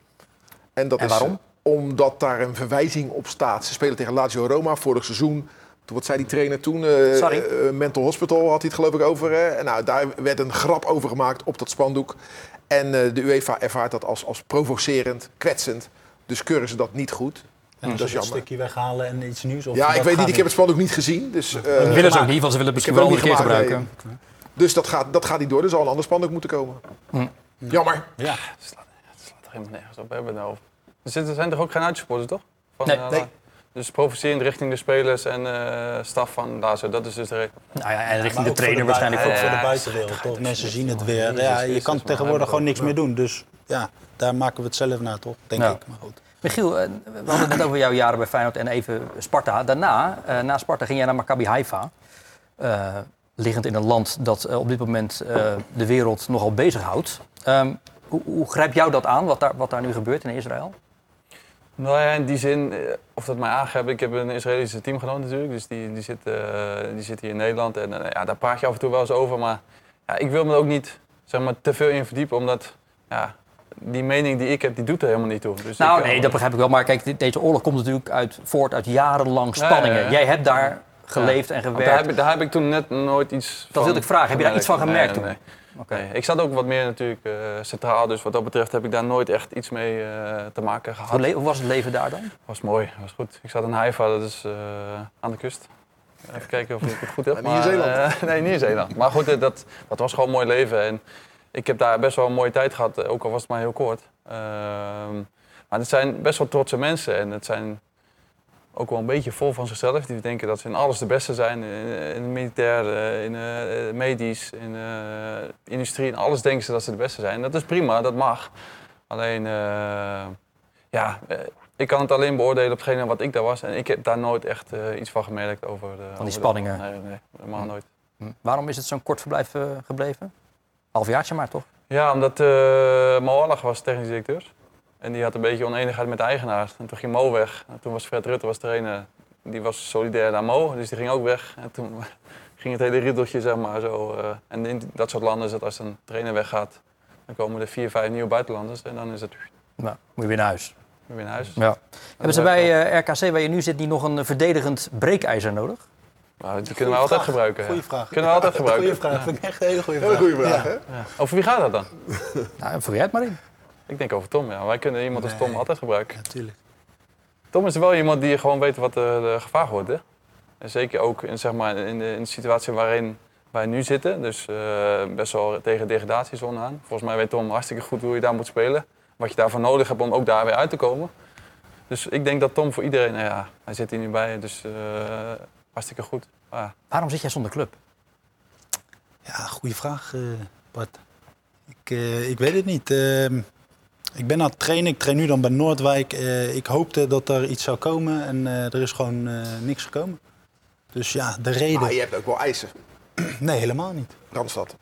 En, dat En is, waarom? eh, omdat daar een verwijzing op staat. Ze spelen tegen Lazio Roma vorig seizoen. Toen, wat zei die trainer toen? Sorry. mental Hospital had hij het geloof ik over. Hè? En nou, daar werd een grap over gemaakt op dat spandoek. En eh, de UEFA ervaart dat als, als provocerend, kwetsend. Dus keuren ze dat niet goed. En dat is een jammer. stukje weghalen en iets nieuws. Of Ja, ik weet niet, ik heb het spandoek niet gezien. Dus, eh, dat willen ze ook niet, want ze willen het misschien wel het een ook keer gebruiken. Dus dat gaat, dat gaat niet door. Er zal een ander spandoek moeten komen. Hm. Jammer. Ja. Het slaat er helemaal nergens op. We hebben het nou. Er zijn toch ook geen uitsupporters, toch? Van, Nee. eh, Nee. Dus provocerend richting de spelers en eh, staf van Lazio. Dat is dus de reden. Nou ja, en richting de trainer waarschijnlijk ook voor de Ja, buitenwereld. Toch? Mensen zien het weer. Jezus Ja, je kan tegenwoordig gewoon niks meer doen. Dus ja, daar maken we het zelf naar, toch? Denk Ja. ik. Maar goed. Michiel, eh, we hadden het net over jouw jaren bij Feyenoord en even Sparta. Daarna, eh, na Sparta, ging jij naar Maccabi Haifa. Eh, liggend in een land dat op dit moment eh, de wereld nogal bezighoudt. Ehm hoe, hoe grijpt jou dat aan, wat daar, wat daar nu gebeurt in Israël? Nou ja, in die zin, eh, of dat mij aangrijpt. Ik heb een Israëlische teamgenoot natuurlijk. Dus die, die, zit, eh, die zit hier in Nederland. En eh, ja, daar praat je af en toe wel eens over. Maar ja, ik wil me er ook niet zeg maar, te veel in verdiepen. Omdat ja, die mening die ik heb, die doet er helemaal niet toe. Dus nou, ik, nee, dat begrijp ik wel. Maar kijk, deze oorlog komt natuurlijk uit, voort uit jarenlang Ja, spanningen. ja, ja. Jij hebt daar geleefd en gewerkt. Daar heb, ik, daar heb ik toen net nooit iets Dat wilde ik vragen. Heb je daar iets van gemerkt nee, toen? nee. Oké. Ik zat ook wat meer natuurlijk eh, centraal. Dus wat dat betreft heb ik daar nooit echt iets mee eh, te maken gehad. Hoe, was het leven daar dan? was mooi, was goed. Ik zat in Haifa, dat is eh, aan de kust. Even kijken of ik het goed heb. Maar niet in Zeeland. eh, nee, niet in Zeeland. Maar goed, dat, dat was gewoon een mooi leven. En ik heb daar best wel een mooie tijd gehad, eh, ook al was het maar heel kort. Ehm, maar het zijn best wel trotse mensen. En het zijn ook wel een beetje vol van zichzelf. Die denken dat ze in alles de beste zijn. In, in het militair, eh, in eh, medisch, in eh, industrie. In alles denken ze dat ze de beste zijn. Dat is prima, dat mag. Alleen, eh, ja, eh, ik kan het alleen beoordelen op hetgene wat ik daar was. En ik heb daar nooit echt eh, iets van gemerkt over de... over de- spanningen? Nee, nee, helemaal nooit. Hm. Waarom is het zo'n kort verblijf eh, gebleven? Halfjaartje maar, toch? Ja, omdat uh, was technisch directeur. En die had een beetje oneenigheid met de eigenaar. En toen ging Mo weg. En toen was Fred Rutte was trainer. Die was solidair naar Mo, dus die ging ook weg. En toen ging het hele riddeltje, zeg maar, zo. eh, en in dat soort landen is het als een trainer weggaat, dan komen er vier, vijf nieuwe buitenlanders. En dan is het... Nou, moet je weer naar huis. weer naar huis. Ja. Hebben ze bij eh, RKC, waar je nu zit, niet nog een verdedigend breekijzer nodig? Nou, die kunnen we altijd vraag. gebruiken. ja. Goeie vraag. Kunnen we altijd gebruiken. goeie vraag. Ja. Vind ik echt een hele goede Hele vraag. goede vraag, Ja. hè? Ja. Over wie gaat dat dan? Nou, vul jij het maar in. Ik denk over Tom, ja. Wij kunnen iemand als Tom altijd gebruiken. Natuurlijk. Tom is wel iemand die gewoon weet wat de, de gevaar wordt. Hè? En zeker ook in, zeg maar, in, de, in de situatie waarin wij nu zitten. Dus eh, best wel tegen degradatiezone aan. Volgens mij weet Tom hartstikke goed hoe je daar moet spelen. Wat je daarvoor nodig hebt om ook daar weer uit te komen. Dus ik denk dat Tom voor iedereen, nou ja, hij zit hier nu bij, dus eh, hartstikke goed. Ah, Waarom zit jij zonder club? Ja, goede vraag, eh, Bart. Ik, ik weet het niet. Ik ben aan het trainen. Ik train nu dan bij Noordwijk. Eh, ik hoopte dat er iets zou komen en eh, er is gewoon eh, niks gekomen. Dus ja, de reden... Maar je hebt ook wel eisen. Nee, helemaal niet. Randstad.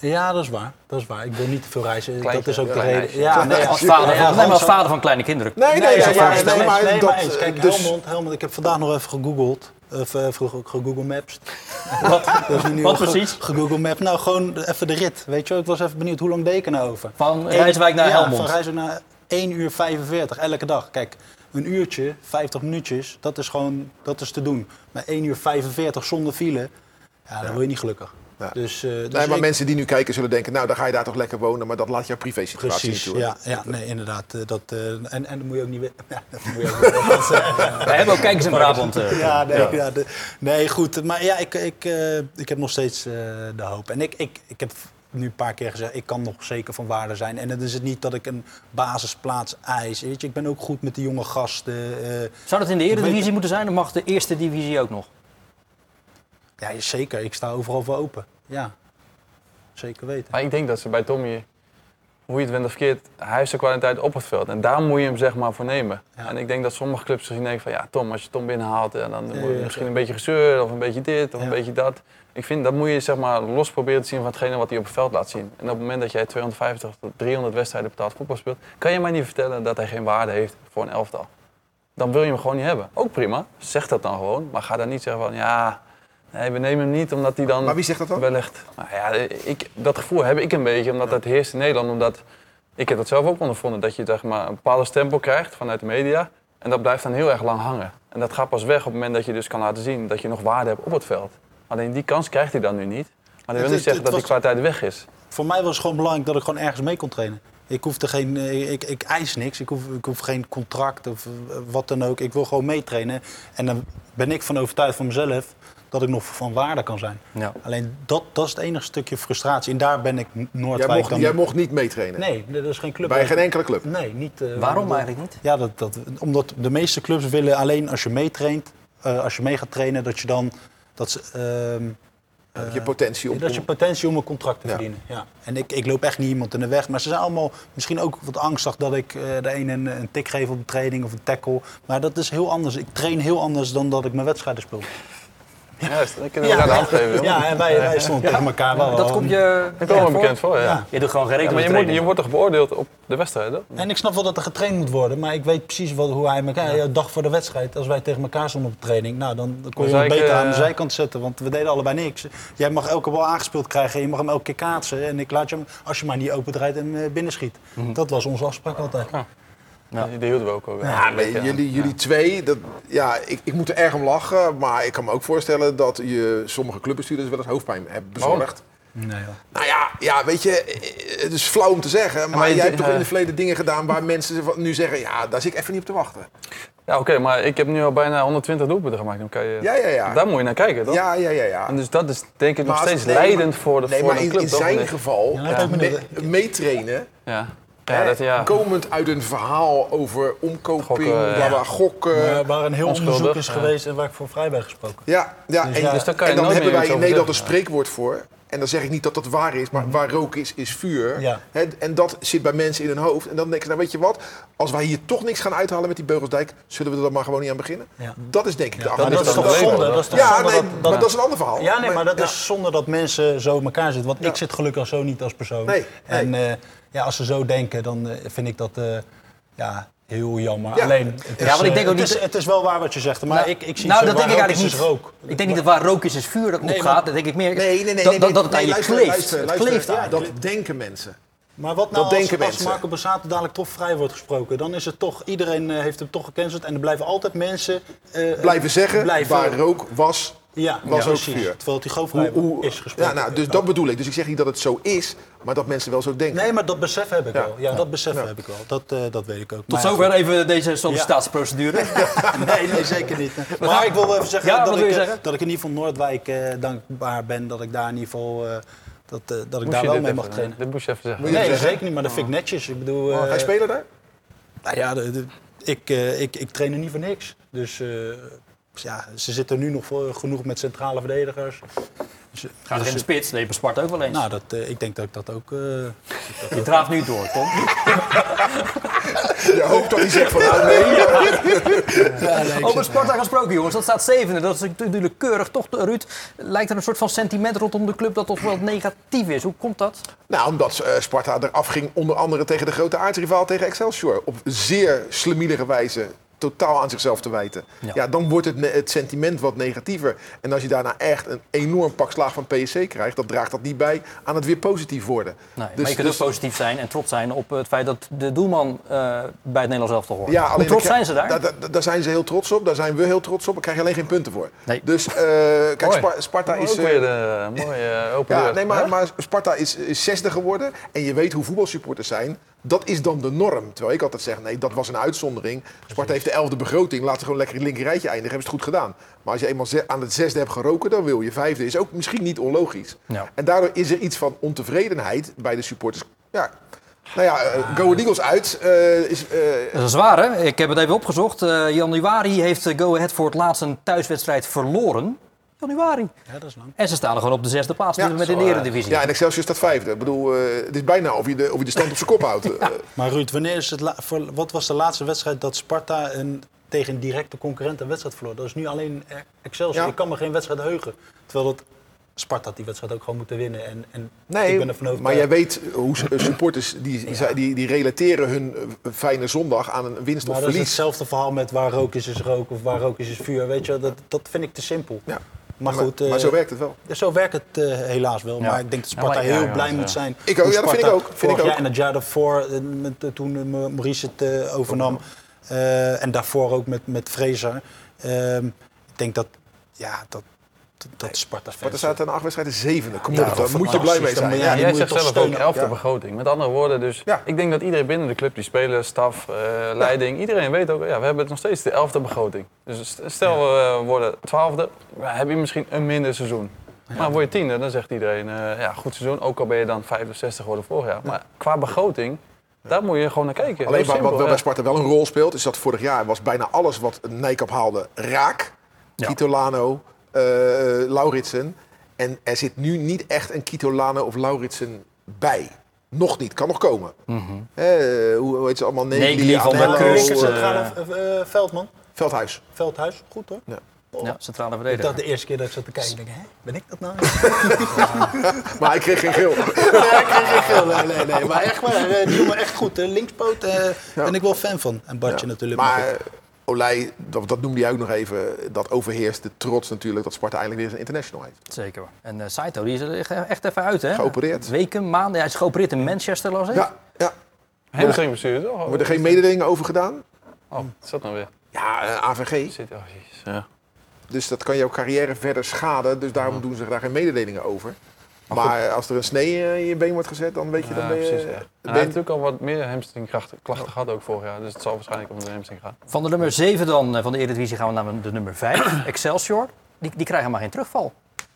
Ja, dat is waar. Dat is waar. Ik wil niet te veel reizen. Kleintje, dat is ook de reden. Ja, nee, Als vader, ja, van, nee, maar als vader van kleine kinderen. Nee, nee, Nee, nee, nee, ja, nee, nee, nee, maar nee, dat, maar eens. Kijk, dus, Helmond, Helmond, ik heb vandaag nog even gegoogeld. Of eh, vroeger ook gegoogle Maps. Wat, nu wat precies? Gegoogle Maps. Nou, gewoon even de rit. Weet je ik was even benieuwd, hoe lang deed ik er nou over? Van Rijswijk naar ja, Helmond. van Rijswijk naar 1 uur 45, elke dag. Kijk, een uurtje, 50 minuutjes, dat is gewoon dat is te doen. Maar 1 uur 45 zonder file, ja, dan word je niet gelukkig. Ja. Dus, eh, dus maar ik- mensen die nu kijken zullen denken, nou dan ga je daar toch lekker wonen, maar dat laat jouw privé-situatie Precies, niet toe. ja, ja, nee, inderdaad. eh, Dat, eh, en, en dat moet je ook niet... we- Ja, dat moet je ook niet. Wij hebben ook kijkers in Brabant. eh. Ja, nee, ja. de- nee, goed. Maar ja, ik, ik, eh, ik heb nog steeds eh, de hoop. En ik, ik, ik heb nu een paar keer gezegd, ik kan nog zeker van waarde zijn. En het is het niet dat ik een basisplaats eis. Weet je, ik ben ook goed met de jonge gasten. eh. Zou dat in de Eredivisie moeten zijn? of mag de eerste divisie ook nog? Ja, zeker. Ik sta overal voor open. Ja, zeker weten. Maar ik denk dat ze bij Tommy, hoe je het went of verkeerd, hij heeft zijn kwaliteit op het veld. En daar moet je hem zeg maar voor nemen. Ja. En ik denk dat sommige clubs misschien denken van ja, Tom, als je Tom binnenhaalt, ja, dan wordt ja, misschien ja. een beetje gezeur of een beetje dit of Ja. een beetje dat. Ik vind dat moet je zeg maar los proberen te zien van hetgene wat hij op het veld laat zien. En op het moment dat jij 250 tot 300 wedstrijden betaald voetbal speelt, kan je mij niet vertellen dat hij geen waarde heeft voor een elftal. Dan wil je hem gewoon niet hebben. Ook prima, zeg dat dan gewoon. Maar ga dan niet zeggen van ja, nee, we nemen hem niet omdat hij dan Maar wie zegt dat dan? wellicht. Nou ja, ik, dat gevoel heb ik een beetje, omdat dat heerst in Nederland. Omdat ik heb dat zelf ook ondervonden, dat je zeg maar, een bepaalde stempel krijgt vanuit de media. En dat blijft dan heel erg lang hangen. En dat gaat pas weg op het moment dat je dus kan laten zien dat je nog waarde hebt op het veld. Alleen die kans krijgt hij dan nu niet. Maar dat wil niet het- zeggen dat het was- kwaliteit weg is. Voor mij was het gewoon belangrijk dat ik gewoon ergens mee kon trainen. Ik, hoefde geen, eh, ik, ik eis niks, ik hoef, ik hoef geen contract of eh, wat dan ook. Ik wil gewoon meetrainen. En dan ben ik van overtuigd van mezelf dat ik nog van waarde kan zijn. Ja. Alleen dat, dat is het enige stukje frustratie. En daar ben ik Noordwijk Jij, mocht, dan... jij mocht niet meetrainen. Nee, dat is geen club. Bij geen enkele club. Nee, niet. eh, Waarom eigenlijk niet? Ja, dat, dat, omdat de meeste clubs willen alleen als je meetraint, eh, als je mee gaat trainen, dat je dan... Dat ze, ehm, je potentie om... dat je potentie om een contract te Ja. verdienen. Ja. En ik, ik loop echt niet iemand in de weg. Maar ze zijn allemaal misschien ook wat angstig dat ik eh, de ene een, een tik geef op een training of een tackle. Maar dat is heel anders. Ik train heel anders dan dat ik mijn wedstrijden speel. Juist, dan kunnen we elkaar de hand geven. Ja, en wij, wij stonden tegen elkaar wel. Dat komt je... Dat komt bekend voor, ja. Ja. Je doet gewoon geen Ja, rekening maar je, moet, je wordt toch beoordeeld op de wedstrijden? En ik snap wel dat er getraind moet worden, maar ik weet precies wat, hoe hij elkaar. Ja. dag voor de wedstrijd, als wij tegen elkaar stonden op de training, nou, dan kon je hem beter eh, aan de zijkant zetten, want we deden allebei niks. Jij mag elke bal aangespeeld krijgen en je mag hem elke keer kaatsen. En ik laat je hem, als je maar niet open draait en eh, binnenschiet. Dat was onze afspraak altijd. Ja. Die, die hielden we ook. ook Ja, jullie, jullie twee, dat, ja, ik, ik moet er erg om lachen. Maar ik kan me ook voorstellen dat je sommige clubbestuurders wel eens hoofdpijn hebben bezorgd. Nee, joh. Nou ja, ja, weet je, het is flauw om te zeggen. Maar, maar je- jij hebt toch in het verleden dingen gedaan waar mensen nu zeggen... Ja, daar zit ik even niet op te wachten. Ja, oké, maar ik heb nu al bijna 120 doelpunten gemaakt. Dan kan je, Ja, ja, ja. Daar moet je naar kijken, toch? Ja, ja, ja, ja. En dus dat is denk ik nog Maar steeds nee, leidend maar- voor de, Nee, voor maar de in, club. in toch? zijn Nee. geval, meetrainen... Ja, dat. Komend uit een verhaal over omkoping, Gokken, ja. gokken. Maar waar een heel onschuldig, onderzoek is ja. geweest en waar ik voor vrij ben gesproken. Ja, ja, Dus en, ja, dus daar kan je en dan hebben wij in Nederland een spreekwoord voor. En dan zeg ik niet dat dat waar is, maar waar rook is, is vuur. Ja. Hè, en dat zit bij mensen in hun hoofd. En dan denken ze, nou weet je wat, als wij hier toch niks gaan uithalen met die Beugelsdijk, zullen we er dan maar gewoon niet aan beginnen? Ja. Dat is denk ik de Maar dat dat is toch de zonde? Dat is toch Ja, zonde nee, dat, maar dat is een ander verhaal. Ja, nee, maar dat ja. is zonder dat mensen zo in elkaar zitten. Want Ja. ik zit gelukkig zo niet als persoon. Nee, nee. En eh, ja, als ze zo denken, dan eh, vind ik dat eh, ja, heel jammer. Ja. Alleen, het Ja, is, want ik denk eh, ook het niet- Is, het is wel waar wat je zegt, maar Nou, ik, ik zie nou, zo dat denk ik rook eigenlijk niet. rook. Ik denk niet dat waar rook is, is vuur dat Nee, opgaat. maar- Dat denk ik meer Nee, nee, nee. dat, nee, dat, dat het nee, aan je kleeft. luister, het luister. kleeft Ja, aan je. dat denken mensen. Maar wat nou Dat als, denken als mensen. Marco Borsato dadelijk toch vrij wordt gesproken? Dan is het toch, iedereen eh, heeft hem toch gecanceld. En er blijven altijd mensen... eh, Blijven zeggen, blijven- waar rook was, ja, was ja, ook precies. vuur. Terwijl hij gewoon vrij Hoe- hoe- is gesproken. Ja, nou, dus dat bedoel ik. Dus ik zeg niet dat het zo is, maar dat mensen wel zo denken. Nee, maar dat besef heb ik Ja. wel. Ja, Ja. dat besef Ja. heb ik wel. Dat, eh, dat weet ik ook. Tot zover even deze sollicitatieprocedure. nee, nee, zeker niet. Maar ik wil wel even zeggen, Ja, dat, ik, zeggen? dat ik in ieder geval Noordwijk eh, dankbaar ben. Dat ik daar in ieder geval eh, dat, eh, dat ik Moest daar wel mee even- mag trainen. Dit moest je even zeggen. Moet je Nee, zeggen? zeker niet, maar dat vind ik netjes. Ik bedoel, Oh, eh, Ga je spelen daar? Nou ja, de- de- ik, eh, ik, ik train er niet voor niks. Dus eh, ja, ze zitten nu nog genoeg met centrale verdedigers. Dus, Gaat er dus, in de spits, bij Sparta ook wel eens. Nou, dat, eh, ik denk dat ik dat ook... eh, je draaft nu door, Tom. Je hoopt dat hij zegt van nou nee. ja, nee, Over Sparta gesproken, jongens. Dat staat zevende. Dat is natuurlijk keurig. Toch, Ruud, lijkt er een soort van sentiment rondom de club dat toch wel negatief is. Hoe komt dat? Nou, omdat eh, Sparta eraf ging, onder andere tegen de grote aardsrivaal tegen Excelsior. Op zeer slemielige wijze. Totaal aan zichzelf te wijten. Ja. Ja. dan wordt het, het sentiment wat negatiever. En als je daarna echt een enorm pak slaag van PSC krijgt, dan draagt dat niet bij aan het weer positief worden. Nee, Dus- maar je kunt dus- ook positief zijn en trots zijn op het feit dat de doelman eh, bij het Nederlands elftal hoort. Ja, Hoe alleen trots zijn ze daar? krijg- da- da- Daar zijn ze heel trots op. Daar zijn we heel trots op. Daar krijg je alleen geen punten voor. Nee. Dus eh, kijk, Mooi. Sparta is... Ook eh, weer de mooie eh, open Ja, deur. nee, maar, maar Sparta is, is zesde geworden. En je weet hoe voetbalsupporters zijn. Dat is dan de norm. Terwijl ik altijd zeg, nee, dat was een uitzondering. Sparta heeft de elfde begroting. Laten ze gewoon lekker in het linker rijtje eindigen. Hebben ze het goed gedaan. Maar als je eenmaal aan het zesde hebt geroken, dan wil je vijfde. Is ook misschien niet onlogisch. Ja. En daardoor is er iets van ontevredenheid bij de supporters. Ja, nou ja, eh, Go Ahead Eagles uit. eh, is, eh, Dat is waar, hè? Ik heb het even opgezocht. Januari heeft Go Ahead voor het laatst een thuiswedstrijd verloren. Januari. Ja, dat is lang. En ze staan er gewoon op de zesde plaats Ja, met in de eh, Eredivisie. ja, en Excelsior staat vijfde. Ik bedoel, eh, het is bijna of je de, of je de stand op zijn kop houdt. Eh, Maar Ruud, wanneer is het voor, wat was de laatste wedstrijd dat Sparta een, tegen een directe concurrent een wedstrijd verloor? Dat is nu alleen eh, Excelsior. Ja. Ik kan me geen wedstrijd heugen. Terwijl dat Sparta had die wedstrijd ook gewoon moeten winnen. En, en ik Nee, ben ervan overtuigd. maar jij weet hoe supporters die, die, die relateren hun eh, fijne zondag aan een winst Maar of dat is verlies. hetzelfde verhaal met waar rook is, is rook of waar rook is, is vuur. Weet je, dat, dat vind ik te simpel. Ja. Maar Maar- goed, eh, maar zo werkt het wel. ja, zo werkt het eh, helaas wel. Ja. Maar ik denk dat Sparta heel ja, blij ja. moet zijn. Ik ook, ja, dat vind ik ook, vind ik ook. en het jaar daarvoor, eh, met, eh, toen eh, Maurice het eh, overnam. eh, en daarvoor ook met, met Fraser. Ehm, ik denk dat, ja, dat, dat, dat Sparta Sparta staat aan acht wedstrijden zevende. Kom op, Ja, daar moet je blij mee zijn. Ja, die Jij zegt toch zelf ook elfde Ja. begroting. Met andere woorden, dus Ja. ik denk dat iedereen binnen de club, die spelers, staf, eh, leiding, iedereen weet ook, ja, we hebben nog steeds de elfde begroting. Dus st- stel we eh, worden twaalfde, heb je misschien een minder seizoen. Maar word je tiende, dan zegt iedereen, eh, ja, goed seizoen, ook al ben je dan 65 geworden vorig jaar. Maar qua begroting, daar moet je gewoon naar kijken. Alleen wat, wel bij Sparta wel een rol speelt, is dat vorig jaar was bijna alles wat Nijkamp haalde raak. Ja. Kitolano, eh Lauritsen. En er zit nu niet echt een Kitolano of Lauritsen bij. Nog niet, kan nog komen. Eh, hoe, hoe heet ze allemaal? Negli, Van der Kust, eh, Centrale eh, Veldman, Veldhuis. Veldhuis, goed hoor. Ja. Ja, centrale Ik verdediger. dacht de eerste keer dat ik zat te kijken, ik denk, hè, ben ik dat nou? Maar hij kreeg geen geel. nee, ik kreeg geen geel. Nee, nee, nee. Maar echt waar, eh, die jongen echt goed. hè. Linkspoot eh ben ik wel fan van. En Bartje natuurlijk. Maar goed. Olij, dat, dat noemde hij ook nog even, dat overheerst de trots natuurlijk dat Sparta eindelijk weer een international heeft. Zeker. En eh, Saito, die is er echt- even uit, hè? Geopereerd. Weken, maanden. Hij is geopereerd in Manchester, las ik. Ja, ja. Hamstringblessure, toch? Worden er geen mededelingen over gedaan? Oh, wat is dat nou weer? Ja, eh, AVG. Zit, oh, jezus. Ja. Dus dat kan jouw carrière verder schaden. Dus daarom doen ze daar geen mededelingen over. Maar, als er een snee eh, in je been wordt gezet, dan weet je, dan Ja, ben je... precies, ja. En ben hij je- heeft natuurlijk al wat meer hamstringklachten gehad ook vorig jaar. Dus het zal waarschijnlijk om de hamstring gaan. Van de nummer 7 dan eh, van de Eredivisie gaan we naar de nummer 5, Excelsior. Die, die krijgen maar geen terugval.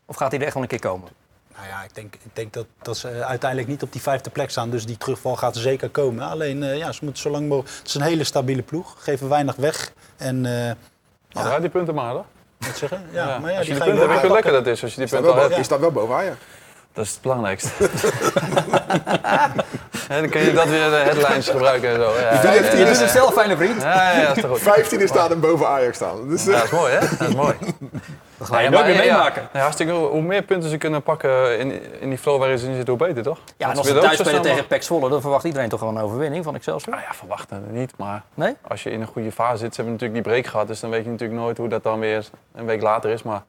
Of gaat hij er echt wel een keer komen? Nou ja, ik denk, ik denk dat, dat ze uiteindelijk niet op die vijfde plek staan. Dus die terugval gaat er zeker komen. Alleen, eh, ja, ze moeten zo lang mogelijk... Het is een hele stabiele ploeg. Geven weinig weg. En, eh Maar ja. die punten maar, hoor. wat zeggen? Ja, Ja, maar ja, als je die die punten hebt, weet je wel hoe lekker dat is als je die punten wel, al hebt. je staat wel boven Ajax. Dat is het belangrijkste. en dan kun je dat weer de headlines gebruiken en zo. Ja, ja, heeft Je zelf, fijne vriend. ja, ja, ja, dat is toch goed. 15 staat hem boven Ajax staan. Dus, Ja, eh, dat is mooi, hè? Dat is mooi. Dat ga je Ja, nooit meer ja, ja. meemaken. Ja, hartstikke. Hoe meer punten ze kunnen pakken in, in die flow waarin ze nu zitten, hoe beter, toch? Ja, en als ze thuis spelen tegen PEC Zwolle, dan verwacht iedereen toch wel een overwinning van Excelsior? Nou ja, verwachten we niet, maar Nee? als je in een goede fase zit, ze hebben natuurlijk die break gehad, dus dan weet je natuurlijk nooit hoe dat dan weer een week later is. Maar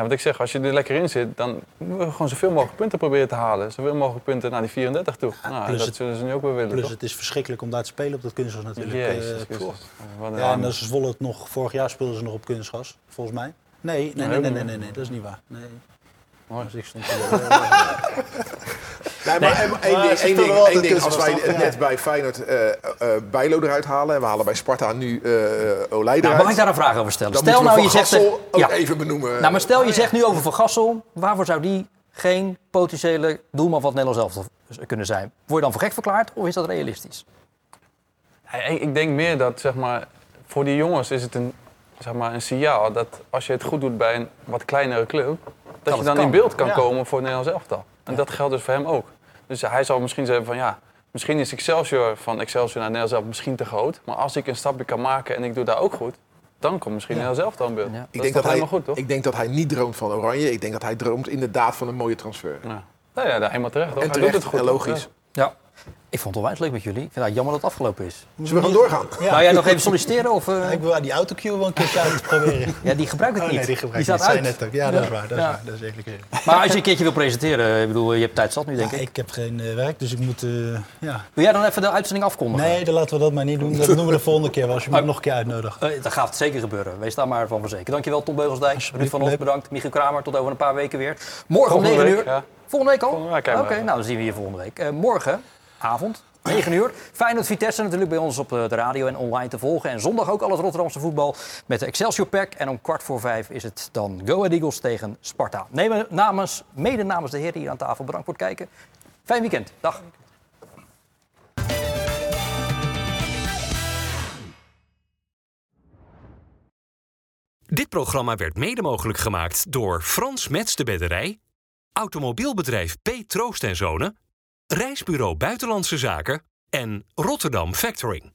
Ja, wat ik zeg, als je er lekker in zit, dan moeten we gewoon zoveel mogelijk punten proberen te halen. Zoveel mogelijk punten naar die 34 toe. nou, dat het- zullen ze nu ook wel willen, Plus toch? het is verschrikkelijk om daar te spelen op dat kunstgras natuurlijk. Jezus Eh, ja, en dat is Zwolle het nog. Vorig jaar speelden ze nog op kunstgras, volgens mij. Nee, nee, nee, nee, nee, nee, nee, dat is niet waar. Nee. Dus ik stond Nee, maar Nee, één- maar één ding, één één als wij het net bij Feyenoord eh eh Bijlo eruit halen en we halen bij Sparta nu eh Olij eruit. Nou, mag ik daar een vraag over stellen? Dan Stel nou, je Van zegt... Gassel ook Ja. even benoemen. Nou, maar stel je zegt nu over Van Gassel, waarvoor zou die geen potentiële doelman van het Nederlands elftal kunnen zijn? Word je dan voor gek verklaard of is dat realistisch? Ik, denk meer dat zeg maar, voor die jongens is het een, zeg maar, een signaal dat als je het goed doet bij een wat kleinere club, dat je dan kan. in beeld kan Ja. komen voor het Nederlands elftal. En dat geldt dus voor hem ook. Dus hij zal misschien zeggen van ja, misschien is Excelsior van Excelsior naar Nederlands elftal misschien te groot. Maar als ik een stapje kan maken en ik doe daar ook goed, dan komt misschien Nederlands elftal in beeld. Dat ik, is denk dat hij, helemaal goed, toch? ik denk dat hij niet droomt van Oranje. Ik denk dat hij droomt inderdaad van een mooie transfer. Ja. Nou ja, daar helemaal terecht. En Hij terecht, doet het goed. en toch? logisch. Ja. Ik vond het onwijs leuk met jullie. Ik vind het jammer dat het afgelopen is. Zullen we gewoon doorgaan? Ja. Nou jij nog even solliciteren? Of, eh? Ik wil die autocue wel een keertje uitproberen. Ja, die gebruik ik Oh, niet. nee, die gebruik staat ik niet. uit. Net ook. Ja, dat is waar. Dat is, Ja. waar. Dat is eigenlijk. Maar als je een keertje wil presenteren, ik bedoel, je hebt tijd zat nu denk Ja, ik. ik heb geen eh, werk, dus ik moet... eh, ja. Wil jij dan even de uitzending afkondigen? Nee, dan laten we dat maar niet doen. Dat doen we de volgende keer wel, als je me nog een keer uitnodigt. Eh, dat gaat zeker gebeuren. Wees daar maar van verzekerd. Dankjewel Tom Beugelsdijk. Ruud van leuk. bedankt. Michiel Kramer tot over een paar weken weer. Morgen om Volgende 9 week, uur. ja. Volgende week al? Oké, nou dan zien we je volgende week. Eh, morgen, avond, 9 uur. Feyenoord Vitesse natuurlijk bij ons op eh, de radio en online te volgen. En zondag ook al het Rotterdamse voetbal met de Excelsior Pack. En om kwart voor vijf is het dan Go Ahead Eagles tegen Sparta. Nemen namens, mede namens de heren hier aan tafel. Bedankt voor het kijken. Fijn weekend. Dag. Dit programma werd mede mogelijk gemaakt door Frans Mets de Bedderij, Automobielbedrijf P. Troost en Zonen, Reisbureau Buitenlandse Zaken en Rotterdam Factoring.